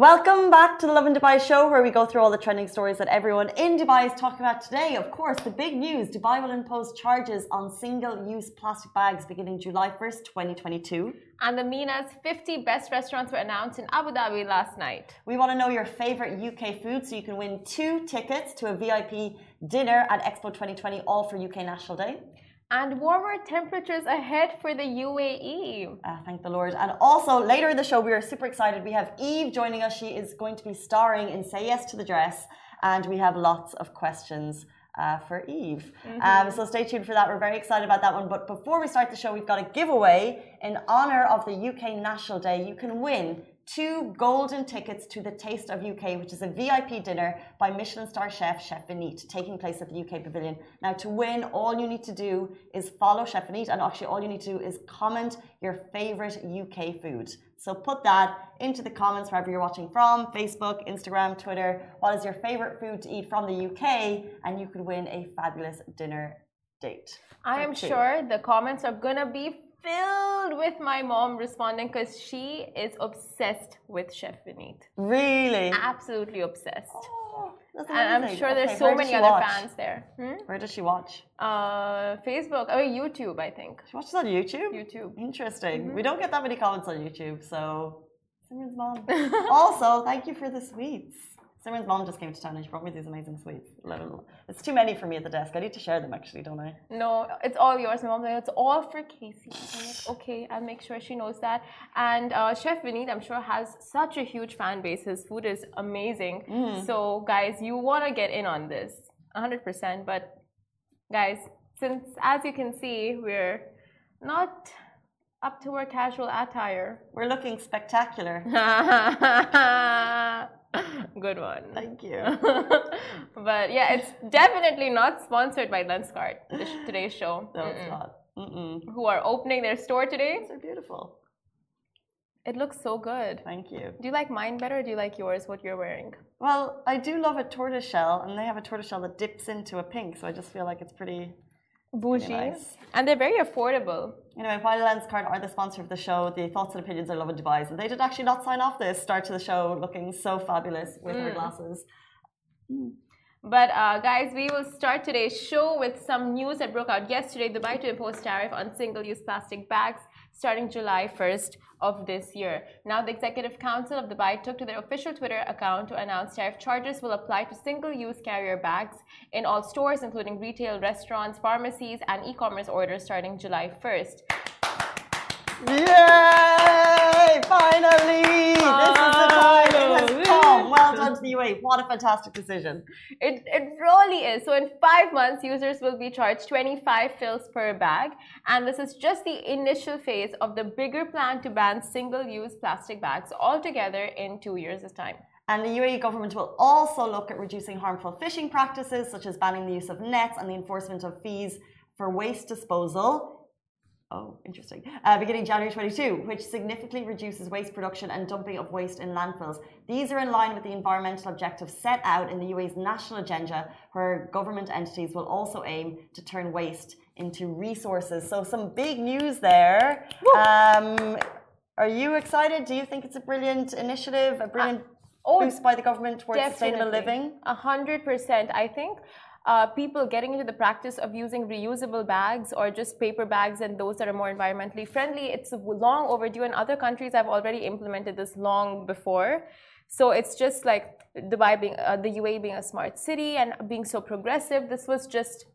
Welcome back to the Lovin Dubai show, where we go through all the trending stories that everyone in Dubai is talking about today. Of course, the big news Dubai will impose charges on single use plastic bags beginning July 1st, 2022. And the MENA's 50 best restaurants were announced in Abu Dhabi last night. We want to know your favorite UK food, so you can win two tickets to a VIP dinner at Expo 2020, all for UK National Day and warmer temperatures ahead for the UAE. Uh, ah, thank the Lord. And also, later in the show, we are super excited. We have Eve joining us. She is going to be starring in Say Yes to the Dress, and we have lots of questions. Uh, for Eve. Mm -hmm. um, so stay tuned for that. We're very excited about that one. But before we start the show, we've got a giveaway in honor of the UK National Day. You can win two golden tickets to the Taste of UK, which is a VIP dinner by Michelin star chef Chef Vineet, taking place at the UK Pavilion. Now, to win, all you need to do is follow Chef Vineet, and actually, all you need to do is comment your favorite UK food. So put that into the comments wherever you're watching from Facebook, Instagram, Twitter. What is your favorite food to eat from the UK? And you could win a fabulous dinner date. I am two. sure the comments are gonna be filled with my mom responding because she is obsessed with Chef Vineet. Really? Absolutely obsessed. Oh, and I'm sure there's so many other watch? fans there. Hmm? Where does she watch? Uh, Facebook or oh, YouTube, I think. She watches on YouTube? YouTube. Interesting. Mm -hmm. We don't get that many comments on YouTube, so mom. also, thank you for the sweets. Simran's mom just came to town and she brought me these amazing sweets. It's too many for me at the desk. I need to share them actually, don't I? No, it's all yours. My mom's like, it's all for Casey. Like, okay, I'll make sure she knows that. And uh, Chef Vineet, I'm sure, has such a huge fan base. His food is amazing. Mm. So, guys, you want to get in on this 100%. But, guys, since as you can see, we're not up to our casual attire. We're looking spectacular. Good one. Thank you. but yeah, it's definitely not sponsored by Lenskart, today's show. No, Mm-mm. it's not. Mm-mm. Who are opening their store today. They're beautiful. It looks so good. Thank you. Do you like mine better or do you like yours, what you're wearing? Well, I do love a tortoise shell, and they have a tortoise shell that dips into a pink, so I just feel like it's pretty bougie. Nice. And they're very affordable. Anyway, while Lenskart are the sponsor of the show, the thoughts and opinions are and Dubai. And they did actually not sign off this start to the show looking so fabulous with mm. her glasses. Mm. But uh, guys, we will start today's show with some news that broke out yesterday. Dubai to impose tariff on single-use plastic bags starting July 1st of this year. Now, the Executive Council of Dubai took to their official Twitter account to announce tariff charges will apply to single-use carrier bags in all stores, including retail, restaurants, pharmacies, and e-commerce orders starting July 1st. Yay! Finally! This is the time it has oh. come. Well done to the UAE. What a fantastic decision. It, it really is. So, in five months, users will be charged 25 fils per bag. And this is just the initial phase of the bigger plan to ban single use plastic bags altogether in two years' time. And the UAE government will also look at reducing harmful fishing practices, such as banning the use of nets and the enforcement of fees for waste disposal Oh, interesting. Uh, beginning January 22, which significantly reduces waste production and dumping of waste in landfills. These are in line with the environmental objectives set out in the UAE's national agenda, where government entities will also aim to turn waste into resources. So, some big news there. Um, are you excited? Do you think it's a brilliant initiative, a brilliant uh, oh, boost by the government towards sustainable living? A hundred percent. I think uh, people getting into the practice of using reusable bags or just paper bags and those that are more environmentally friendly. It's long overdue, and other countries have already implemented this long before. So it's just like Dubai being uh, the UAE being a smart city and being so progressive. This was just,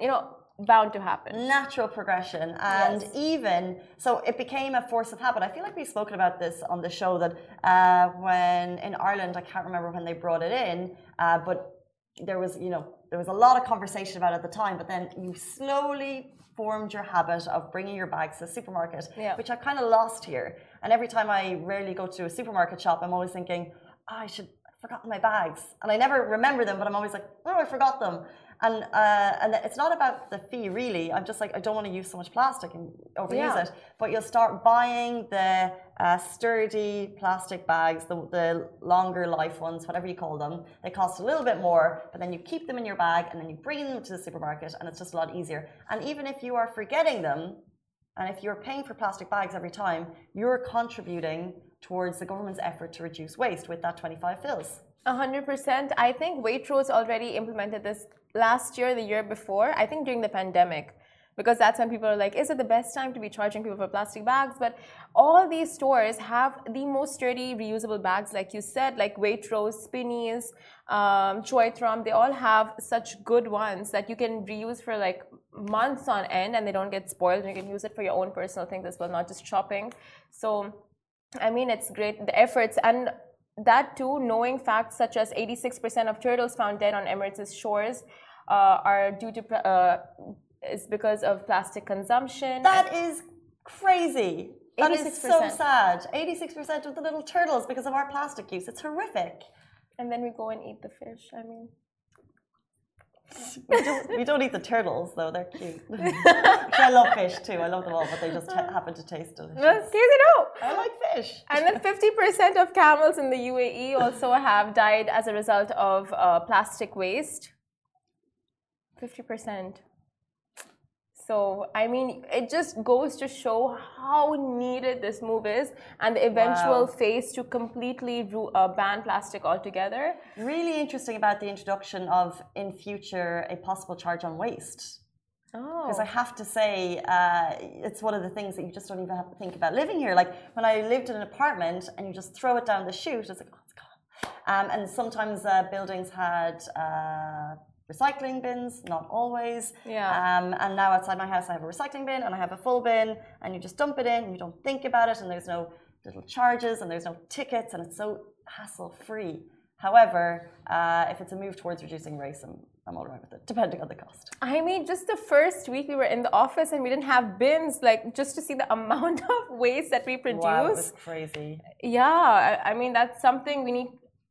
you know, bound to happen. Natural progression. And yes. even so, it became a force of habit. I feel like we've spoken about this on the show that uh, when in Ireland, I can't remember when they brought it in, uh, but there was, you know, there was a lot of conversation about it at the time, but then you slowly formed your habit of bringing your bags to the supermarket, yeah. which I kind of lost here. And every time I rarely go to a supermarket shop, I'm always thinking, oh, I should have forgotten my bags. And I never remember them, but I'm always like, oh, I forgot them. And uh, and it's not about the fee really. I'm just like I don't want to use so much plastic and overuse yeah. it. But you'll start buying the uh, sturdy plastic bags, the, the longer life ones, whatever you call them. They cost a little bit more, but then you keep them in your bag and then you bring them to the supermarket, and it's just a lot easier. And even if you are forgetting them, and if you're paying for plastic bags every time, you're contributing towards the government's effort to reduce waste with that 25 fils. 100%. I think Waitrose already implemented this last year, the year before, I think during the pandemic because that's when people are like, is it the best time to be charging people for plastic bags? But all these stores have the most sturdy reusable bags, like you said, like Waitrose, Spinneys, um, Choithram, they all have such good ones that you can reuse for like months on end and they don't get spoiled and you can use it for your own personal things as well, not just shopping. So, I mean, it's great, the efforts and that too, knowing facts such as 86% of turtles found dead on Emirates' shores uh, are due to uh, is because of plastic consumption. That is crazy. That 86%. is so sad. 86% of the little turtles because of our plastic use. It's horrific. And then we go and eat the fish. I mean, we, don't, we don't eat the turtles though. They're cute. I love fish too. I love them all, but they just happen to taste delicious. Yes, you know. I like fish. And then 50% of camels in the UAE also have died as a result of uh, plastic waste. 50%. So, I mean, it just goes to show how needed this move is and the eventual wow. phase to completely uh, ban plastic altogether. Really interesting about the introduction of, in future, a possible charge on waste. Because oh. I have to say, uh, it's one of the things that you just don't even have to think about living here. Like when I lived in an apartment and you just throw it down the chute, it's like, oh, it's gone. Um, and sometimes uh, buildings had uh, recycling bins, not always. Yeah. Um, and now outside my house, I have a recycling bin and I have a full bin, and you just dump it in, and you don't think about it, and there's no little charges, and there's no tickets, and it's so hassle free. However, uh, if it's a move towards reducing waste, I'm, I'm all right with it, depending on the cost. I mean, just the first week we were in the office and we didn't have bins, like just to see the amount of waste that we produce. Wow, it was crazy. Yeah, I mean, that's something we need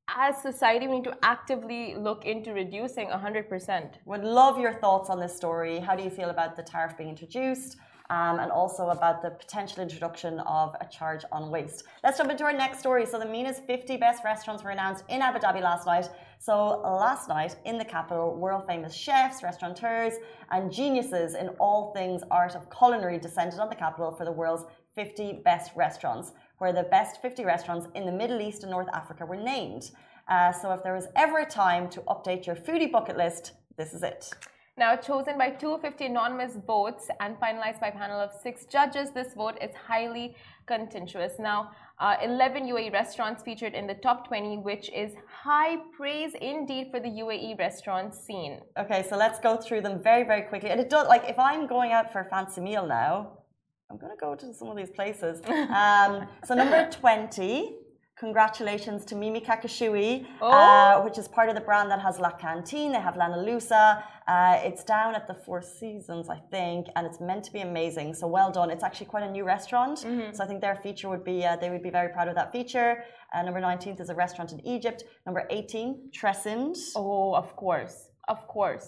as society, we need to actively look into reducing 100%. Would love your thoughts on this story. How do you feel about the tariff being introduced? Um, and also about the potential introduction of a charge on waste. Let's jump into our next story. So, the MENA's 50 best restaurants were announced in Abu Dhabi last night. So, last night in the capital, world famous chefs, restaurateurs, and geniuses in all things art of culinary descended on the capital for the world's 50 best restaurants where the best 50 restaurants in the Middle East and North Africa were named. Uh, so if there was ever a time to update your foodie bucket list, this is it. Now, chosen by 250 anonymous votes and finalized by a panel of six judges, this vote is highly contentious. Now, uh, 11 UAE restaurants featured in the top 20, which is high praise indeed for the UAE restaurant scene. Okay, so let's go through them very, very quickly. And it does, like, if I'm going out for a fancy meal now, I'm going to go to some of these places. Um, so number 20, congratulations to Mimi Kakushi, oh. uh, which is part of the brand that has La Cantine. They have Lana Lusa. Uh, it's down at the Four Seasons, I think, and it's meant to be amazing. So well done. It's actually quite a new restaurant. Mm -hmm. So I think their feature would be, uh, they would be very proud of that feature. Uh, number 19th is a restaurant in Egypt. Number 18, Tresind. Oh, of course. Of course.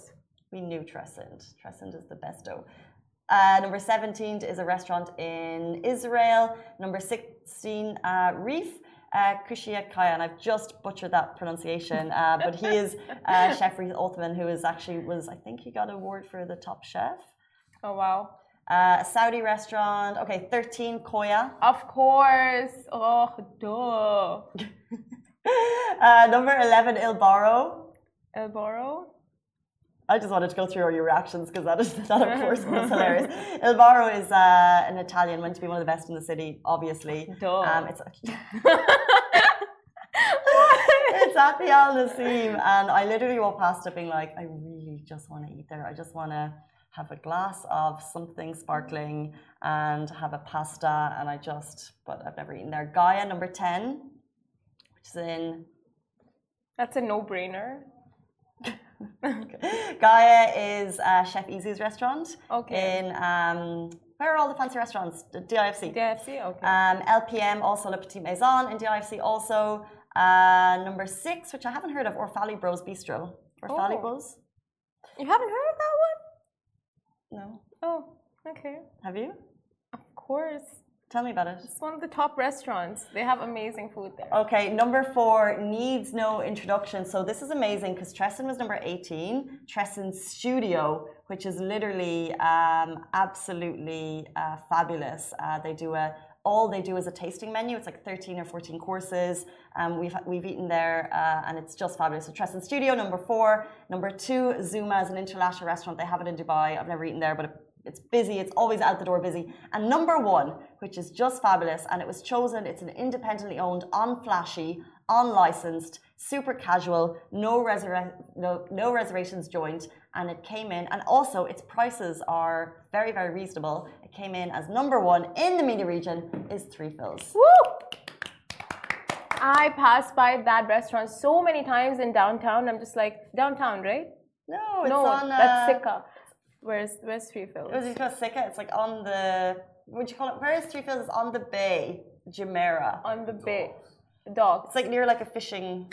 We knew Tresind. Tresind is the best dough. Uh, number 17 is a restaurant in Israel. Number 16, uh, Reif. Uh, Kushia Kaya, and I've just butchered that pronunciation, uh, but he is uh, Chef Reif Othman, who is actually was I think he got an award for the top chef. Oh wow! Uh, a Saudi restaurant. Okay, 13 Coya. Of course. Oh, duh. uh, number 11 Il Borro. Il Borro. I just wanted to go through all your reactions because that is that of course was hilarious. Il Borro is uh, an Italian, meant to be one of the best in the city, obviously. Duh. Um, it's it's at the Al Naseem, and I literally walked past it, being like, I really just want to eat there. I just want to have a glass of something sparkling and have a pasta, and I just, but I've never eaten there. Gaia number ten, which is in. That's a no-brainer. Gaia is uh, Chef Easy's restaurant. Okay. In um, where are all the fancy restaurants? DIFC. DIFC, okay. Um, LPM, also Le Petit Maison in DIFC, also. Uh, number six, which I haven't heard of, Orfali Bros Bistro. Orfali oh. Bros. You haven't heard of that one? No. Oh, okay. Have you? Of course. Tell me about it. It's one of the top restaurants. They have amazing food there. Okay, number four needs no introduction. So this is amazing because Tresind was number 18. Tresind Studio, which is literally um, absolutely uh, fabulous. Uh, they do a all they do is a tasting menu. It's like 13 or 14 courses. Um, we've, we've eaten there uh, and it's just fabulous. So Tresind Studio, number four. Number two, Zuma is an international restaurant. They have it in Dubai. I've never eaten there, but it, it's busy. It's always out the door busy. And number one, which is just fabulous, and it was chosen, it's an independently owned, unflashy, unlicensed, super casual, no, no, no reservations joint, and it came in, and also its prices are very, very reasonable. It came in as number one in the MENA region, is Three Fils. Woo! I passed by that restaurant so many times in downtown. I'm just like, downtown, right? No, it's no, on. that's uh, Sikka. Where's where's Three Fils? It was called Sika. It's like on the. What would you call it? Where is Three Fils? It's on the bay, Jumeirah. On the bay. Dogs. It's like near like a fishing.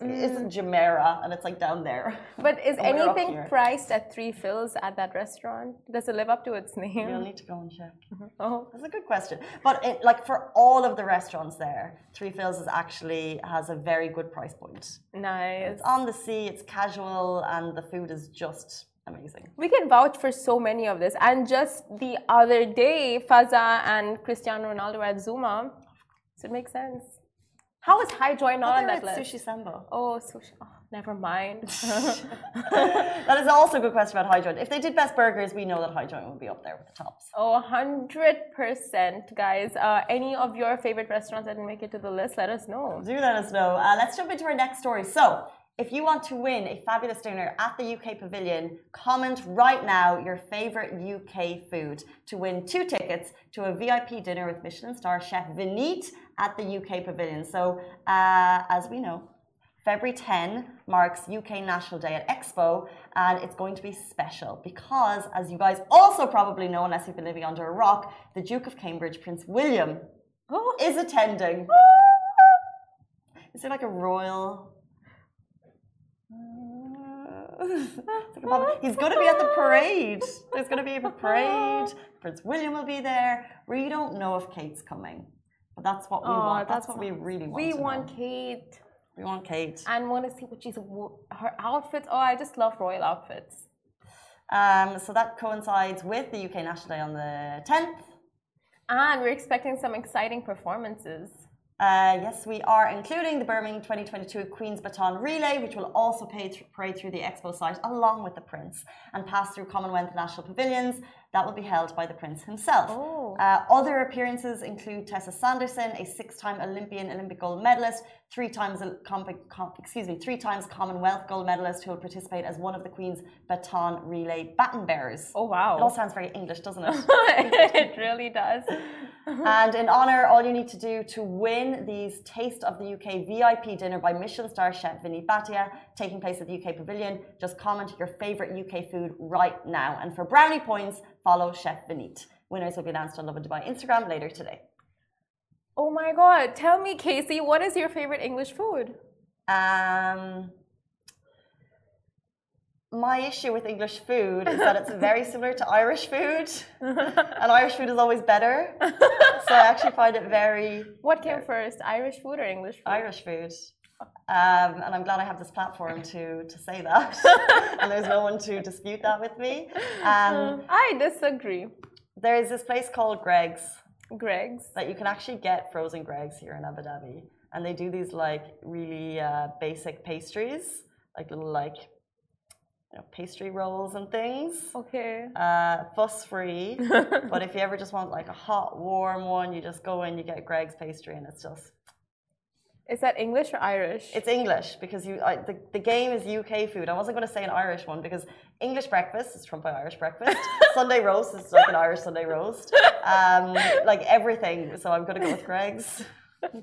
It's mm. in Jumeirah, and it's like down there. But is And we're up anything priced at Three Fils at that restaurant? Does it live up to its name? You'll need to go and check. Oh, That's a good question. But it, like for all of the restaurants there, Three Fils is actually has a very good price point. nice. It's on the sea. It's casual, and the food is just amazing. We can vouch for so many of this. And just the other day, Fazza and Cristiano Ronaldo were at Zuma. So it makes sense. How is High Joint not on that list? Sushi Samba. Oh, sushi. Oh, never mind. that is also a good question about High Joint. If they did best burgers, we know that High Joint would be up there with the tops. Oh, 100%, guys. Uh, any of your favorite restaurants that didn't make it to the list, let us know. Do let us know. Uh, let's jump into our next story. So, if you want to win a fabulous dinner at the UK Pavilion, comment right now your favorite UK food to win two tickets to a VIP dinner with Michelin star chef Vineet at the UK Pavilion. So, uh, as we know, February 10 marks UK National Day at Expo, and it's going to be special because, as you guys also probably know, unless you've been living under a rock, the Duke of Cambridge, Prince William, Oh, is attending. Is there like a royal? It's like a pop- He's going to be at the parade. There's going to be a parade. Prince William will be there. We don't know if Kate's coming, but that's what we Aw, want. That's, that's what we really want. we want know. Kate We want Kate. and want to see what she's her outfits. Oh, I just love royal outfits. Um, so that coincides with the UK National Day on the 10th. And we're expecting some exciting performances. Uh, yes, we are, including the Birmingham 2022 Queen's Baton Relay, which will also parade through the expo site along with the Prince and pass through Commonwealth National Pavilions. That will be held by the Prince himself. Oh. Uh, other appearances include Tessa Sanderson, a six-time Olympian Olympic gold medalist, three times a comp- com- excuse me, three times Commonwealth gold medalist, who will participate as one of the Queen's baton relay baton bearers. Oh, wow! It all sounds very English, doesn't it? it really does. and in honor, all you need to do to win these Taste of the UK VIP dinner by Michelin star chef Vineet Bhatia, taking place at the UK Pavilion, just comment your favorite UK food right now. And for brownie points, follow Chef Vineet. Winners will be announced on Lovin Dubai Instagram later today. Oh my god. Tell me, Casey, what is your favorite English food? Um, my issue with English food is that it's very similar to Irish food, and Irish food is always better. So I actually find it very What came first, Irish food or English food? Irish food. Um, and I'm glad I have this platform to, to say that. and there's no one to dispute that with me. Um, I disagree. there is this place called Greggs Greggs. that you can actually get frozen Greggs here in Abu Dhabi. And they do these like really uh, basic pastries, like little like you know, pastry rolls and things. Okay. Uh, fuss free. but if you ever just want like a hot, warm one, you just go in, you get Greggs pastry, and it's just Is that English or Irish? It's English because you I, the, the game is UK food. I wasn't going to say an Irish one because English breakfast is trumped by Irish breakfast. Sunday roast is like an Irish Sunday roast. Um, like everything. So I'm going to go with Greggs.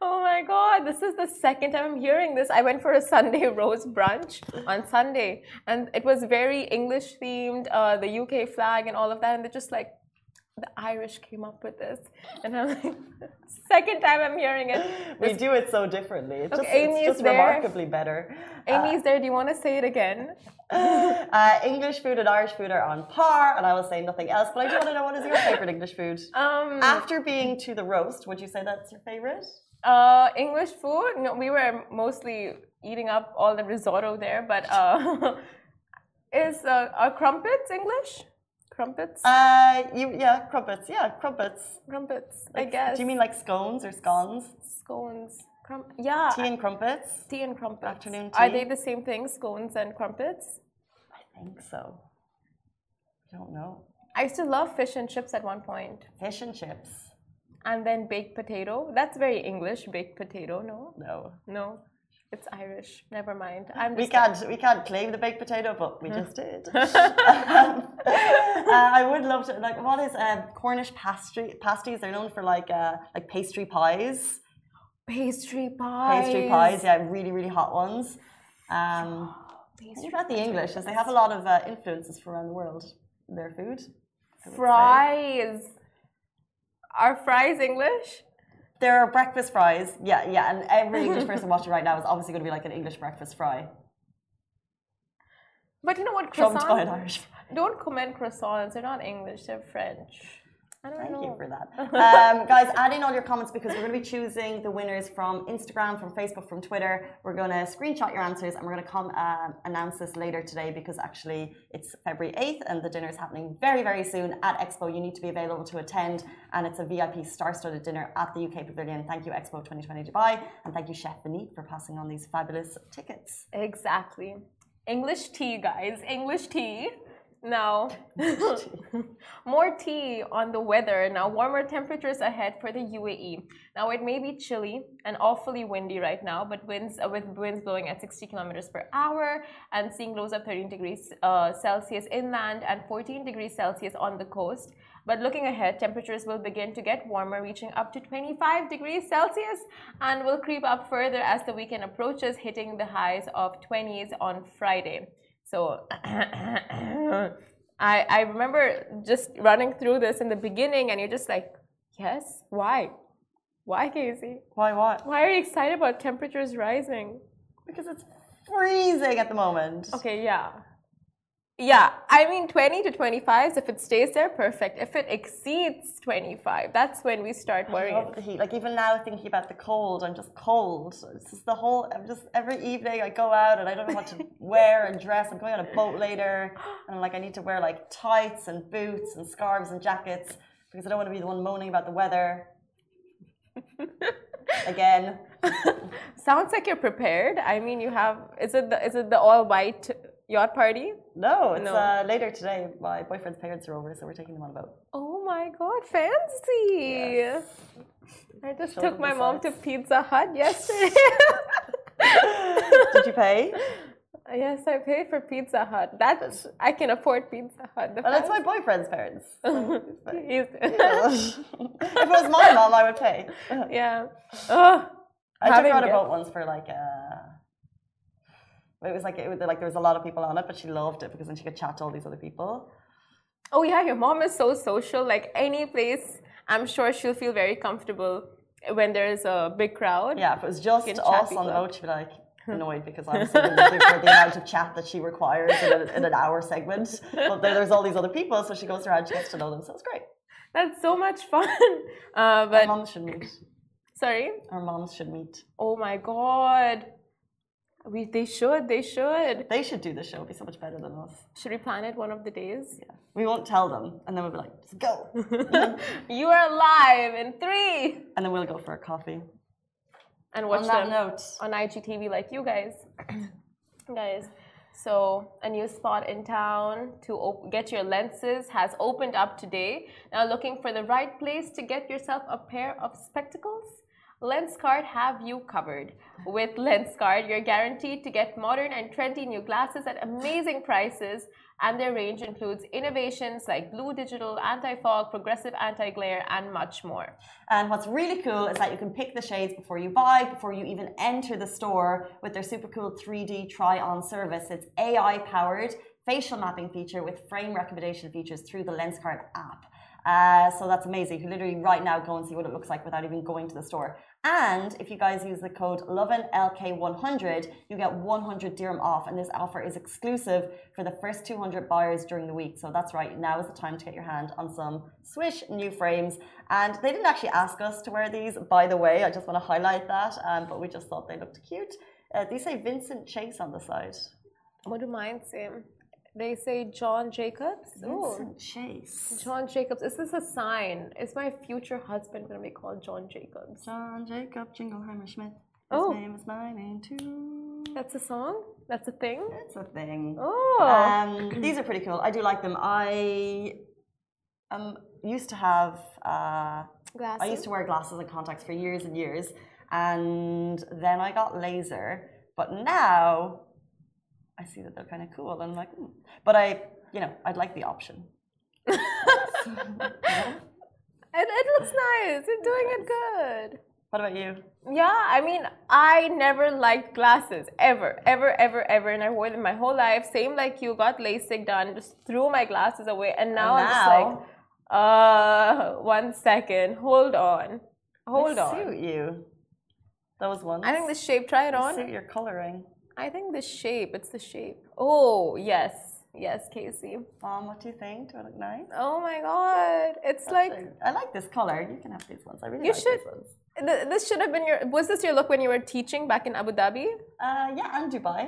Oh my god, this is the second time I'm hearing this. I went for a Sunday roast brunch on Sunday and it was very English themed, uh, the UK flag and all of that. And they're just like, the Irish came up with this. And I'm like, second time I'm hearing it. We do it so differently. It's Look, just, Amy it's just remarkably better. Amy's there. Do you want to say it again? Uh, English food and Irish food are on par, and I will say nothing else. But I do want to know what is your favorite English food? Um, After being to the roast, would you say that's your favorite? uh, English food? No, we were mostly eating up all the risotto there, but uh, is uh, are crumpets English? Crumpets? Uh, you yeah, crumpets. Yeah, crumpets. crumpets, I guess. Do you mean like scones or scones? scones? Crum- yeah. Tea and crumpets. tea and crumpets. Afternoon tea. Are they the same thing, scones and crumpets? I think so. I don't know. I used to love fish and chips at one point. Fish and chips. And then baked potato. That's very English, baked potato, no? No. No. It's Irish. Never mind. I'm We can't we can't claim the baked potato, but we just did. Um, uh, I would love to like what is uh, Cornish pastry pasties? They're known for like uh, like pastry pies. pastry pies. Pastry pies, yeah, really really hot ones. Um, Pastry what about the English? Is they have a lot of uh, influences from around the world their food. Would say. fries. Are fries English? There are breakfast fries. Yeah, yeah, and every English person watching right now is obviously going to be like an English breakfast fry. But you know what? Trumped by an Croissants. Don't comment croissants. They're not English. They're French. I don't Thank know. you for that. Um, guys, add in all your comments because we're going to be choosing the winners from Instagram, from Facebook, from Twitter. We're going to screenshot your answers and we're going to come uh, announce this later today because actually it's February 8th and the dinner is happening very, very soon at Expo. You need to be available to attend and it's a VIP star-studded dinner at the UK Pavilion. Thank you, Expo 2020 Dubai, and thank you, Chef Vineet, for passing on these fabulous tickets. Exactly. English tea, guys. English tea. Now, more tea on the weather. Now, warmer temperatures ahead for the UAE. Now, it may be chilly and awfully windy right now, but winds uh, with winds blowing at 60 kilometers per hour and seeing lows of 13 degrees uh, Celsius inland and 14 degrees Celsius on the coast. But looking ahead, temperatures will begin to get warmer, reaching up to 25 degrees Celsius, and will creep up further as the weekend approaches, hitting the highs of 20s on Friday. So I, I remember just running through this in the beginning, and you're just like, yes, why? Why, Casey? Why, what? Why are you excited about temperatures rising? Because it's freezing at the moment. Okay, yeah. Yeah, I mean 20 to 25, if it stays there, perfect. If it exceeds 25, that's when we start I worrying. love the heat. Like even now, thinking about the cold, I'm just cold. It's just the whole. I'm just every evening I go out and I don't know what to wear and dress. I'm going on a boat later, and I'm like I need to wear like tights and boots and scarves and jackets because I don't want to be the one moaning about the weather. Again, Sounds like you're prepared. I mean, you have. Is it the is it the all white yacht party? no, it's No. Uh, later today. My boyfriend's parents are over, so we're taking them on a boat. Oh my god, fancy! Yes. I just Show took my mom to. Pizza Hut yesterday. Did you pay? yes, I paid for Pizza Hut. That's I can afford Pizza Hut. The Well, that's my boyfriend's parents. So he's paying. He's- if it was my mom, I would pay. yeah. Ugh. I took her on a boat once for like it was like it was like there was a lot of people on it, but she loved it because then she could chat to all these other people. Oh yeah, your mom is so social. Like any place, I'm sure she'll feel very comfortable when there's a big crowd. Yeah, if it was just us on the boat, she'd be like annoyed because I'm looking for the amount of chat that she requires in, a, in an hour segment. But there, there's all these other people, so she goes around, she gets to know them, so it's great. That's so much fun. Uh, Our but moms should meet. sorry. Our moms should meet. Oh my god. We they should they should. They should do the show. It'd be so much better than us. Should we plan it one of the days? Yeah. We won't tell them, and then we'll be like, just go. you are live in three and then we'll go for a coffee. and watch On that them note, on IGTV like you guys. guys, so a new spot in town to op- get your lenses has opened up today. Now looking for the right place to get yourself a pair of spectacles? Lenskart have you covered. With Lenskart, you're guaranteed to get modern and trendy new glasses at amazing prices, and their range includes innovations like blue digital, anti-fog, progressive anti-glare, and much more. And what's really cool is that you can pick the shades before you buy, before you even enter the store with their super cool 3D try on service. It's AI powered facial mapping feature with frame recommendation features through the Lenskart app. Uh, so that's amazing. You can literally right now go and see what it looks like without even going to the store. And if you guys use the code LOVENLK100, you get 100 dirham off. And this offer is exclusive for the first 200 buyers during the week. So that's right. Now is the time to get your hand on some Swish new frames. And they didn't actually ask us to wear these, by the way. I just want to highlight that. Um, but we just thought they looked cute. Uh, these say Vincent Chase on the side. What do mine say? They say John Jacobs. Ooh. Vincent Chase. John Jacobs. Is this a sign? Is my future husband going to be called John Jacobs? John Jacob Jingleheimer Schmidt. His Oh. name is my name too. That's a song? That's a thing? That's a thing. Oh. Um, these are pretty cool. I do like them. I um, used to have. Uh, Glasses. I used to wear glasses and contacts for years and years, and then I got laser. But now I see that they're kind of cool, and I'm like, hmm. but I, you know, I'd like the option. It, it looks nice. You're doing it good. What about you? Yeah, I mean, I never liked glasses ever, ever, ever, ever, and I wore them my whole life. Same like you, got LASIK done, just threw my glasses away, and now I'm just like, uh, one second, hold on, hold they on. Suit you. Those ones. I think the shape. Try it They on. suit your coloring. I think the shape. It's the shape. Oh yes, yes, Casey. Mom, what do you think? Do I look nice? Oh my God, it's like I like this color. You can have these ones. I really You like should- these ones. th- this should have been your. Was this your look when you were teaching back in Abu Dhabi? Uh, yeah, and Dubai.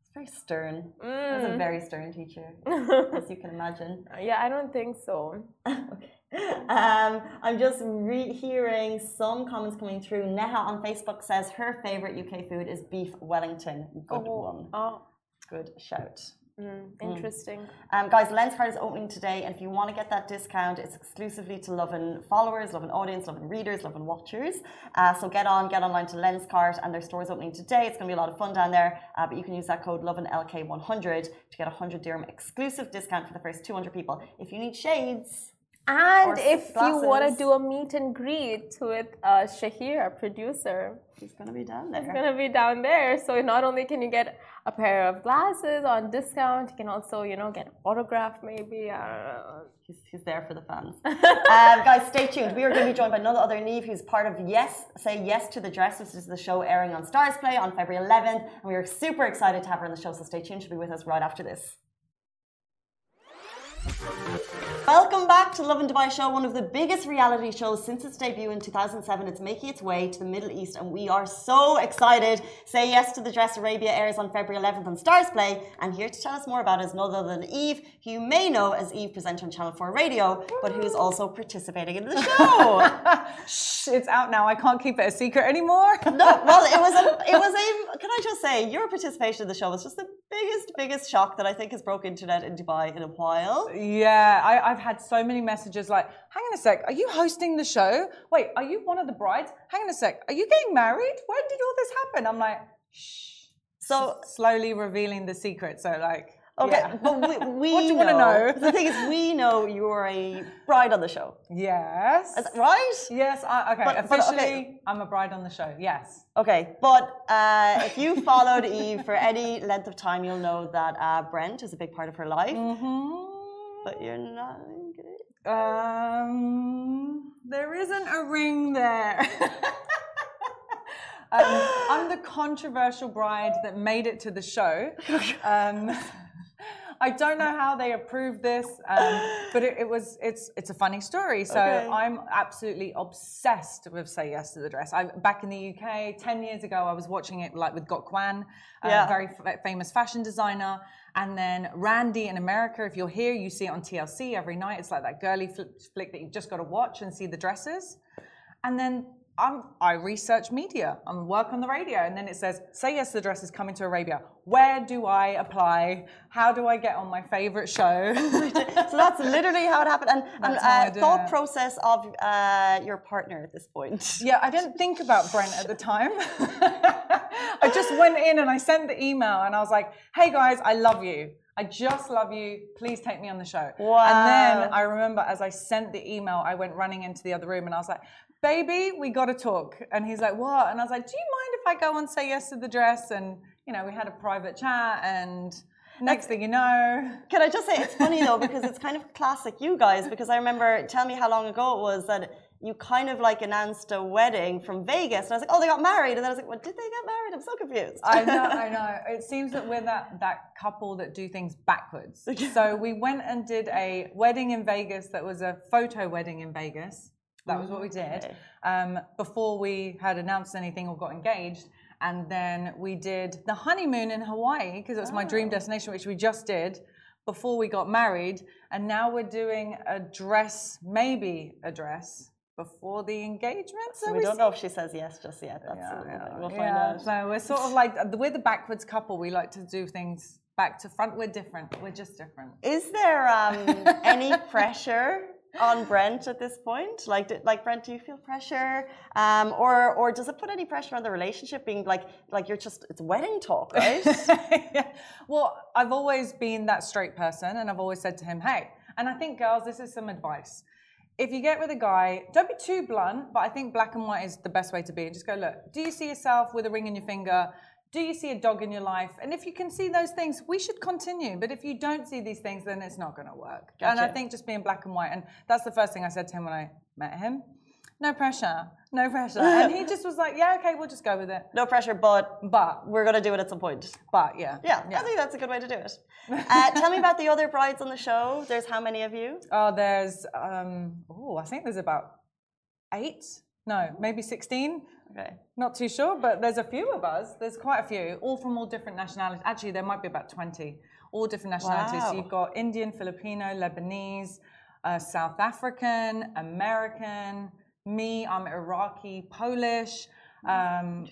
It's very stern. I was a Mm. very stern teacher, as you can imagine. yeah, I don't think so. okay. Um, I'm just re- hearing some comments coming through. Neha on Facebook says her favorite UK food is beef Wellington. Good one. Oh, Good shout. mm, interesting. Um, guys, Lenskart is opening today, and if you want to get that discount, it's exclusively to Lovin followers, Lovin audience, Lovin readers, Lovin watchers. Uh, so get on, get online to Lenskart, and their store is opening today. It's going to be a lot of fun down there, uh, but you can use that code LovinLK100 to get a 100 dirham exclusive discount for the first 200 people. If you need shades, And if you want to do a meet and greet with uh, Shahir, our producer, he's going to be down there. he's going to be down there. So not only can you get a pair of glasses on discount, you can also, you know, get an autograph maybe. I don't know. He's, he's there for the fans. um, guys, stay tuned. We are going to be joined by another other Neve, who's part of Yes, Say Yes to the Dress. This is the show airing on STARZPLAY on February 11th. And we are super excited to have her on the show, so stay tuned. She'll be with us right after this. Welcome back to Lovin Dubai Show, one of the biggest reality shows since its debut in 2007. It's making its way to the Middle East, and we are so excited. Say Yes to the Dress Arabia airs on February 11th on STARZPLAY, and here to tell us more about it is none other than Eve, who you may know as Eve presenter on Channel 4 Radio, but who's also participating in the show. Shh, it's out now. I can't keep it a secret anymore. no, well, it was a, it was a. Can I just say, your participation in the show was just the biggest, biggest shock that I think has broke internet in Dubai in a while. Yeah, I, I've had so many messages like, hang on a sec, are you hosting the show? Wait, are you one of the brides? Hang on a sec, are you getting married? When did all this happen? I'm like, shh. So Slowly revealing the secret. So, like, Okay, yeah. but we, we What do you wanna know? The thing is, we know you're a bride on the show, yes. Right? Yes, I, okay. But- but, Officially, okay. I'm a bride on the show. Yes. Okay, but uh, if you followed Eve for any length of time, you'll know that uh, Brent is a big part of her life, Mm-hmm. But you're not. Um, there isn't a ring there. um, I'm the controversial bride that made it to the show. Um, I don't know how they approved this, um, but it, it was it's it's a funny story. So Okay. I'm absolutely obsessed with Say Yes to the Dress. I back in the UK ten years ago, I was watching it like with Gok Wan, a Yeah. very f- famous fashion designer, and then Randy in America. If you're here, you see it on TLC every night. It's like that girly fl- flick that you've just got to watch and see the dresses. And then I'm, I research media and work on the radio, and then it says, "Say yes, the dress is coming to Arabia." Where do I apply? How do I get on my favorite show? So that's literally how it happened. And, and That's how I uh, thought it. process of uh, your partner at this point. yeah, I didn't think about Brent at the time. I just went in and I sent the email, and I was like, "Hey guys, I love you. I just love you. Please take me on the show." Wow. And then I remember as I sent the email, I went running into the other room, and I was like. Baby, we got to talk. And he's like, What? And I was like, Do you mind if I go and say yes to the dress? And, you know, we had a private chat. And next thing you know, Can I just say it's funny though because it's kind of classic you guys because I remember tell me how long ago it was that you kind of like announced a wedding from Vegas and I was like oh they got married and then I was like well did they get married I'm so confused I know, I know. It seems that we're that, that couple that do things backwards. So we went and did a wedding in Vegas that was a photo wedding in Vegas. That was what we did Okay. um, before we had announced anything or got engaged. And then we did the honeymoon in Hawaii because it was my dream Oh. destination, which we just did. before we got married, and now we're doing a dress, maybe a dress before the engagement. So we, don't know if she says yes just yet. That's yeah, yeah. we'll find yeah, out. So we're sort of like we're the backwards couple. We like to do things back to front. We're different. We're just different. Is there um, any pressure on Brent at this point? Like, like Brent, do you feel pressure, um, or or does it put any pressure on the relationship? Being like, like you're just it's wedding talk, right? yeah. Well, I've always been that straight person, and I've always said to him, "Hey," and I think girls, this is some advice. If you get with a guy, don't be too blunt, but I think black and white is the best way to be. And Just go, look, do you see yourself with a ring in your finger? do you see a dog in your life? And if you can see those things, we should continue. But if you don't see these things, then it's not going to work. Gotcha. And I think just being black and white, and that's the first thing I said to him when I met him. No pressure, no pressure. and he just was like, yeah, okay, we'll just go with it. No pressure, but but we're going to do it at some point. But yeah. Yeah, yeah. I think that's a good way to do it. Uh, tell me about the other brides on the show. There's how many of you? Oh, there's, um, oh, I think there's about eight. No, maybe 16. Okay. Not too sure, but there's a few of us. There's quite a few, all from all different nationalities. Actually, there might be about 20, all different nationalities. Wow. So you've got Indian, Filipino, Lebanese, uh, South African, American, me, I'm Iraqi, Polish. Um.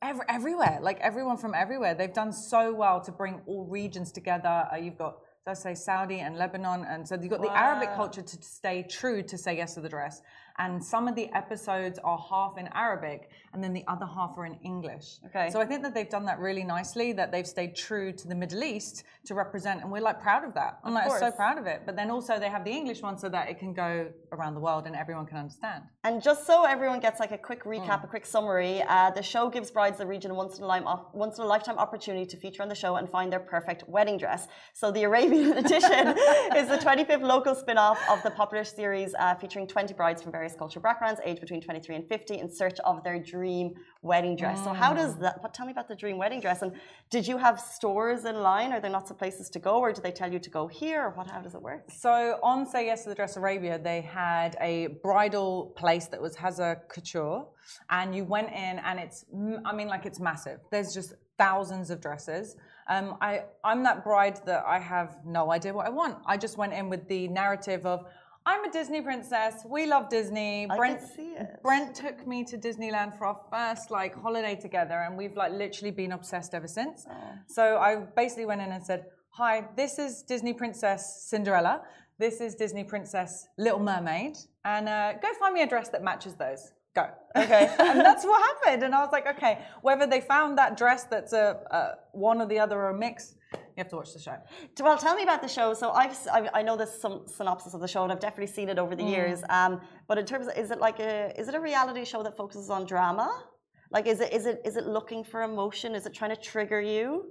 Every, everywhere, like everyone from everywhere. They've done so well to bring all regions together. Uh, you've got let's say Saudi and Lebanon, and so you've got wow. the Arabic culture to stay true to say yes to the dress and some of the episodes are half in Arabic and then the other half are in English. Okay. So I think that they've done that really nicely, that they've stayed true to the Middle East to represent, and we're like proud of that. I'm of like course. so proud of it. But then also they have the English one so that it can go around the world and everyone can understand. And just so everyone gets like a quick recap, mm. a quick summary, uh, the show gives brides the region once in a lifetime, once in a lifetime opportunity to feature on the show and find their perfect wedding dress. So the Arabian edition is the 25th local spin-off of the popular series uh, featuring 20 brides from various cultural backgrounds, aged between 23 and 50, in search of their dream wedding dress. Mm. So how does mm. that? But tell me about the dream wedding dress. And did you have stores in line? Are there lots of places to go, or do they tell you to go here? Or what? How does it work? So on Say Yes to the Dress Arabia, they had a bridal place that was Haza Couture, and you went in, and it's I mean like it's massive. There's just thousands of dresses. Um, I, I'm that bride that I have no idea what I want. I just went in with the narrative of I'm a Disney princess. We love Disney. I Brent, can see it. Brent took me to Disneyland for our first like holiday together, and we've like literally been obsessed ever since. Oh. So I basically went in and said, "Hi, this is Disney Princess Cinderella. This is Disney Princess Little Mermaid, and uh, go find me a dress that matches those." Go. Okay. and that's what happened. And I was like, okay, whether they found that dress that's a, a one or the other or a mix, you have to watch the show. Well, tell me about the show. So I've I, know there's some synopsis of the show, and I've definitely seen it over the mm. years. Um, but in terms of, is it like a is it a reality show that focuses on drama? Like, is it is it is it looking for emotion? Is it trying to trigger you?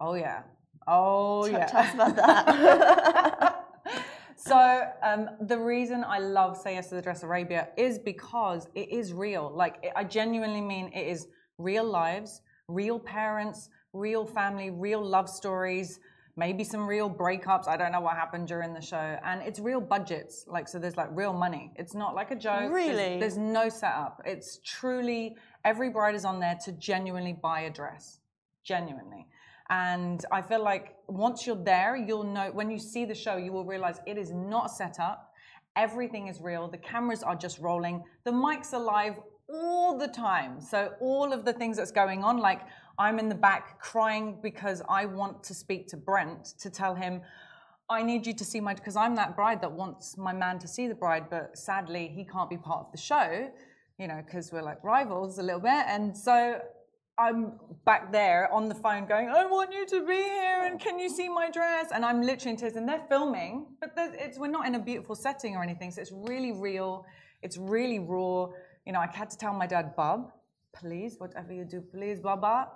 Oh yeah. Oh T- yeah. Tell us about that. so um, the reason I love Say Yes to the Dress Arabia is because it is real. Like I genuinely mean it is real lives, real parents real family, real love stories, maybe some real breakups. I don't know what happened during the show. And it's real budgets. Like, so there's like real money. It's not like a joke. Really? There's, there's no setup. It's truly, every bride is on there to genuinely buy a dress. Genuinely. And I feel like once you're there, you'll know, when you see the show, you will realize it is not set up. Everything is real. The cameras are just rolling. The mics are live all the time. So all of the things that's going on, like I'm in the back crying because I want to speak to Brent to tell him, I need you to see my, because I'm that bride that wants my man to see the bride, but sadly he can't be part of the show, you know, because we're like rivals a little bit. And so I'm back there on the phone going, I want you to be here and can you see my dress? And I'm literally in tears and they're filming, but it's, we're not in a beautiful setting or anything. So it's really real. It's really raw. You know, I had to tell my dad, Bob, please, whatever you do, please, Baba,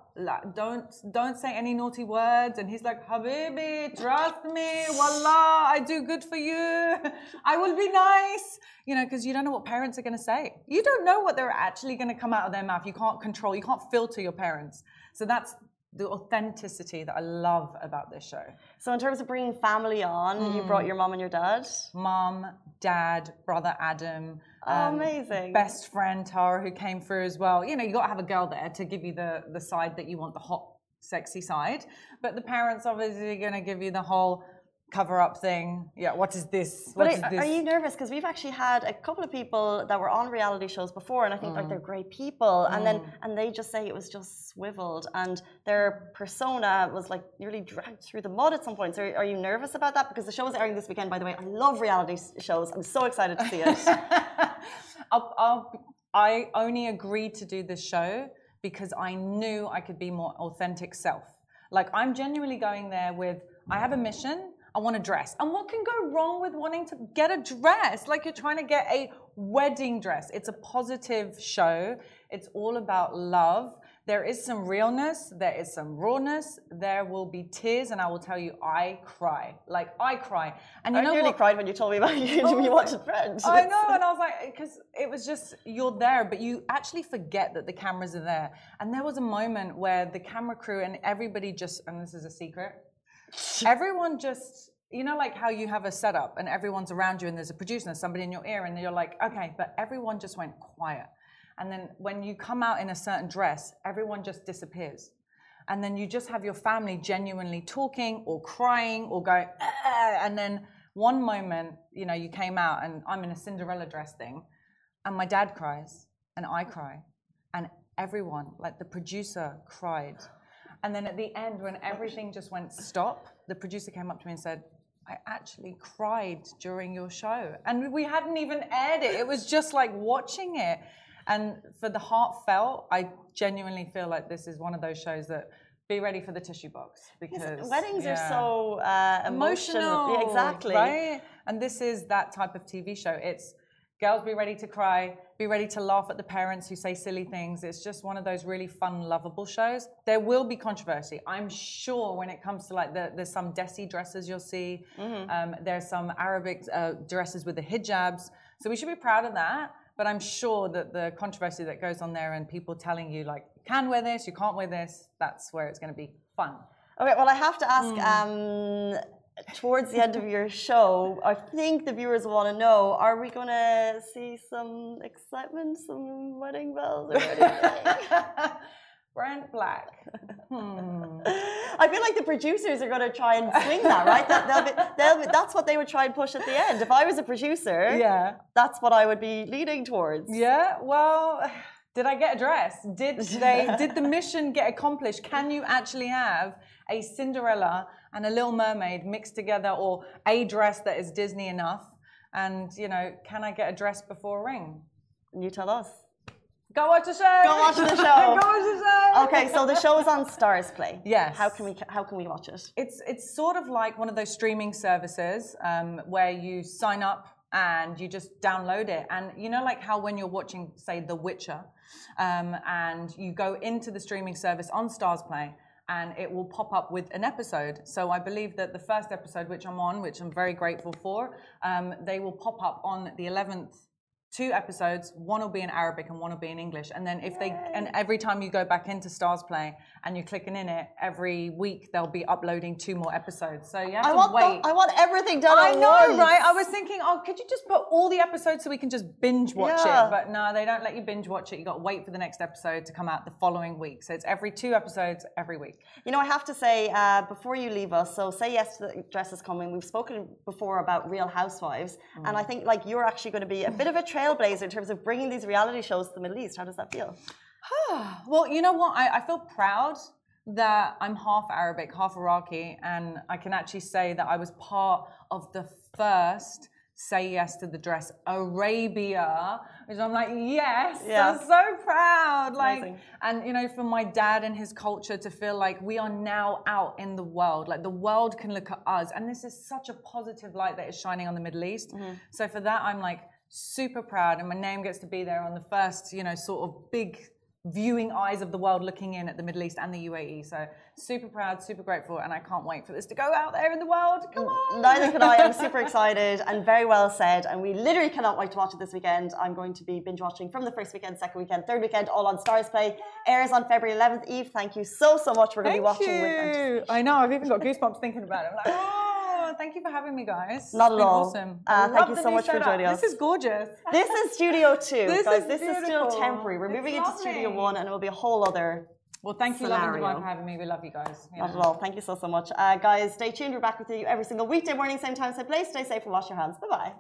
don't don't say any naughty words. And he's like, Habibi, trust me, wallah, I do good for you. I will be nice. You know, because you don't know what parents are going to say. You don't know what they're actually going to come out of their mouth. You can't control, you can't filter your parents. So that's the authenticity that I love about this show. So, in terms of bringing family on, mm. you brought your mom and your dad? Mom, dad, brother Adam. Oh, um, amazing. Best friend Tara, who came through as well. You know, you got to have a girl there to give you the, the side that you want, the hot, sexy side. But the parents obviously going to give you the whole cover up thing. Yeah, what is this? But What is are, this? are you nervous? Because we've actually had a couple of people that were on reality shows before, and I think like Mm. they're great people, and then and they just say it was just swiveled, and their persona was like nearly dragged through the mud at some point. So are you nervous about that? Because the show is airing this weekend, by the way. I love reality shows. I'm so excited to see it. I'll, I'll, I only agreed to do this show because I knew I could be more authentic self. Like I'm genuinely going there with I have a mission. I want a dress. And what can go wrong with wanting to get a dress? Like you're trying to get a wedding dress. It's a positive show. It's all about love. There is some realness, there is some rawness, there will be tears, and I will tell you, I cry. Like I cry. And you I know nearly what? cried when you told me about you. Oh, you watched Friends. I know, and I was like, because it was just you're there, but you actually forget that the cameras are there. And there was a moment where the camera crew and everybody just, and this is a secret, everyone just, you know, like how you have a setup and everyone's around you, and there's a producer and somebody in your ear, and you're like, okay, but everyone just went quiet. And then when you come out in a certain dress, everyone just disappears. And then you just have your family genuinely talking or crying or going, and then one moment, you know, you came out and I'm in a Cinderella dress thing, and my dad cries, and I cry, and everyone, like the producer, cried. And then at the end, when everything just went stop, the producer came up to me and said, I actually cried during your show. And we hadn't even aired it. It was just like watching it. And for the heartfelt, I genuinely feel like this is one of those shows that be ready for the tissue box because Weddings are so uh, emotional. emotional. Yeah, exactly. Right? And this is that type of TV show. It's girls be ready to cry, be ready to laugh at the parents who say silly things. It's just one of those really fun, lovable shows. There will be controversy. I'm sure when it comes to like the, there's some desi dresses you'll see. Mm-hmm. Um, there's some Arabic uh, dresses with the hijabs. So we should be proud of that. But I'm sure that the controversy that goes on there and people telling you like you can wear this, you can't wear this, that's where it's going to be fun. Okay, well, I have to ask. Hmm. Um, towards the end of your show, I think the viewers want to know: Are we going to see some excitement, some wedding bells, or anything? Brent Black. Hmm. I feel like the producers are going to try and swing that, right? That they'll be, they'll be, that's what they would try and push at the end. If I was a producer, Yeah. that's what I would be leaning towards. Yeah. Well, did I get a dress? Did they? did the mission get accomplished? Can you actually have a Cinderella and a Little Mermaid mixed together, or a dress that is Disney enough? And you know, can I get a dress before a ring? And you tell us. Go watch the show. Go watch the show. Go watch the show. Okay, so the show is on STARZPLAY. Yes. How can we how can we watch it? It's it's sort of like one of those streaming services um, where you sign up and you just download it. And you know, like how when you're watching, say, The Witcher, um, and you go into the streaming service on STARZPLAY. And it will pop up with an episode. So I believe that the first episode, which I'm on, which I'm very grateful for, um, they will pop up on the 11th two episodes one will be in arabic and one will be in english and then if they and every time you go back into STARZPLAY and you're clicking in it every week they'll be uploading two more episodes so yeah I to want wait the, I want everything done I at know, once. right? I was thinking, oh, could you just put all the episodes so we can just binge watch Yeah. it? But no, they don't let you binge watch it. You got to wait for the next episode to come out the following week. So it's every two episodes every week. You know, I have to say, uh, before you leave us, so say yes to the dress is coming. We've spoken before about Real Housewives, and I think like you're actually going to be a bit of a trailblazer in terms of bringing these reality shows to the Middle East. How does that feel? Well, you know what? I, I feel proud that I'm half Arabic, half Iraqi, and I can actually say that I was part of the first Say Yes to the Dress Arabia, which I'm like, yes, Yeah. I'm so proud. Like, amazing. and you know, for my dad and his culture to feel like we are now out in the world, like the world can look at us, and this is such a positive light that is shining on the Middle East. Mm-hmm. So for that, I'm like super proud, and my name gets to be there on the first, you know, sort of big viewing eyes of the world looking in at the Middle East and the UAE. So super proud, super grateful, and I can't wait for this to go out there in the world. Come mm, on. Neither can I. I'm super excited and very well said. And we literally cannot wait to watch it this weekend. I'm going to be binge watching from the first weekend, second weekend, third weekend, all on STARZPLAY. Airs on February 11th. Eve, thank you so, so much. We're going to be watching with you. I know. I've even got goosebumps thinking about it. Oh, thank you for having me, guys. Not at all. Awesome. Uh, thank you so much for joining us. This is gorgeous. This is Studio 2. This Guys, is this is still beautiful. temporary. We're It's moving into Studio 1 and it will be a whole other Well, thank you, Scenario. Dubai, for having me. We love you guys. Yeah. Not at all. Thank you so, so much. Uh, guys, stay tuned. We're back with you every single weekday morning, same time, same place. Stay safe and wash your hands. Bye bye.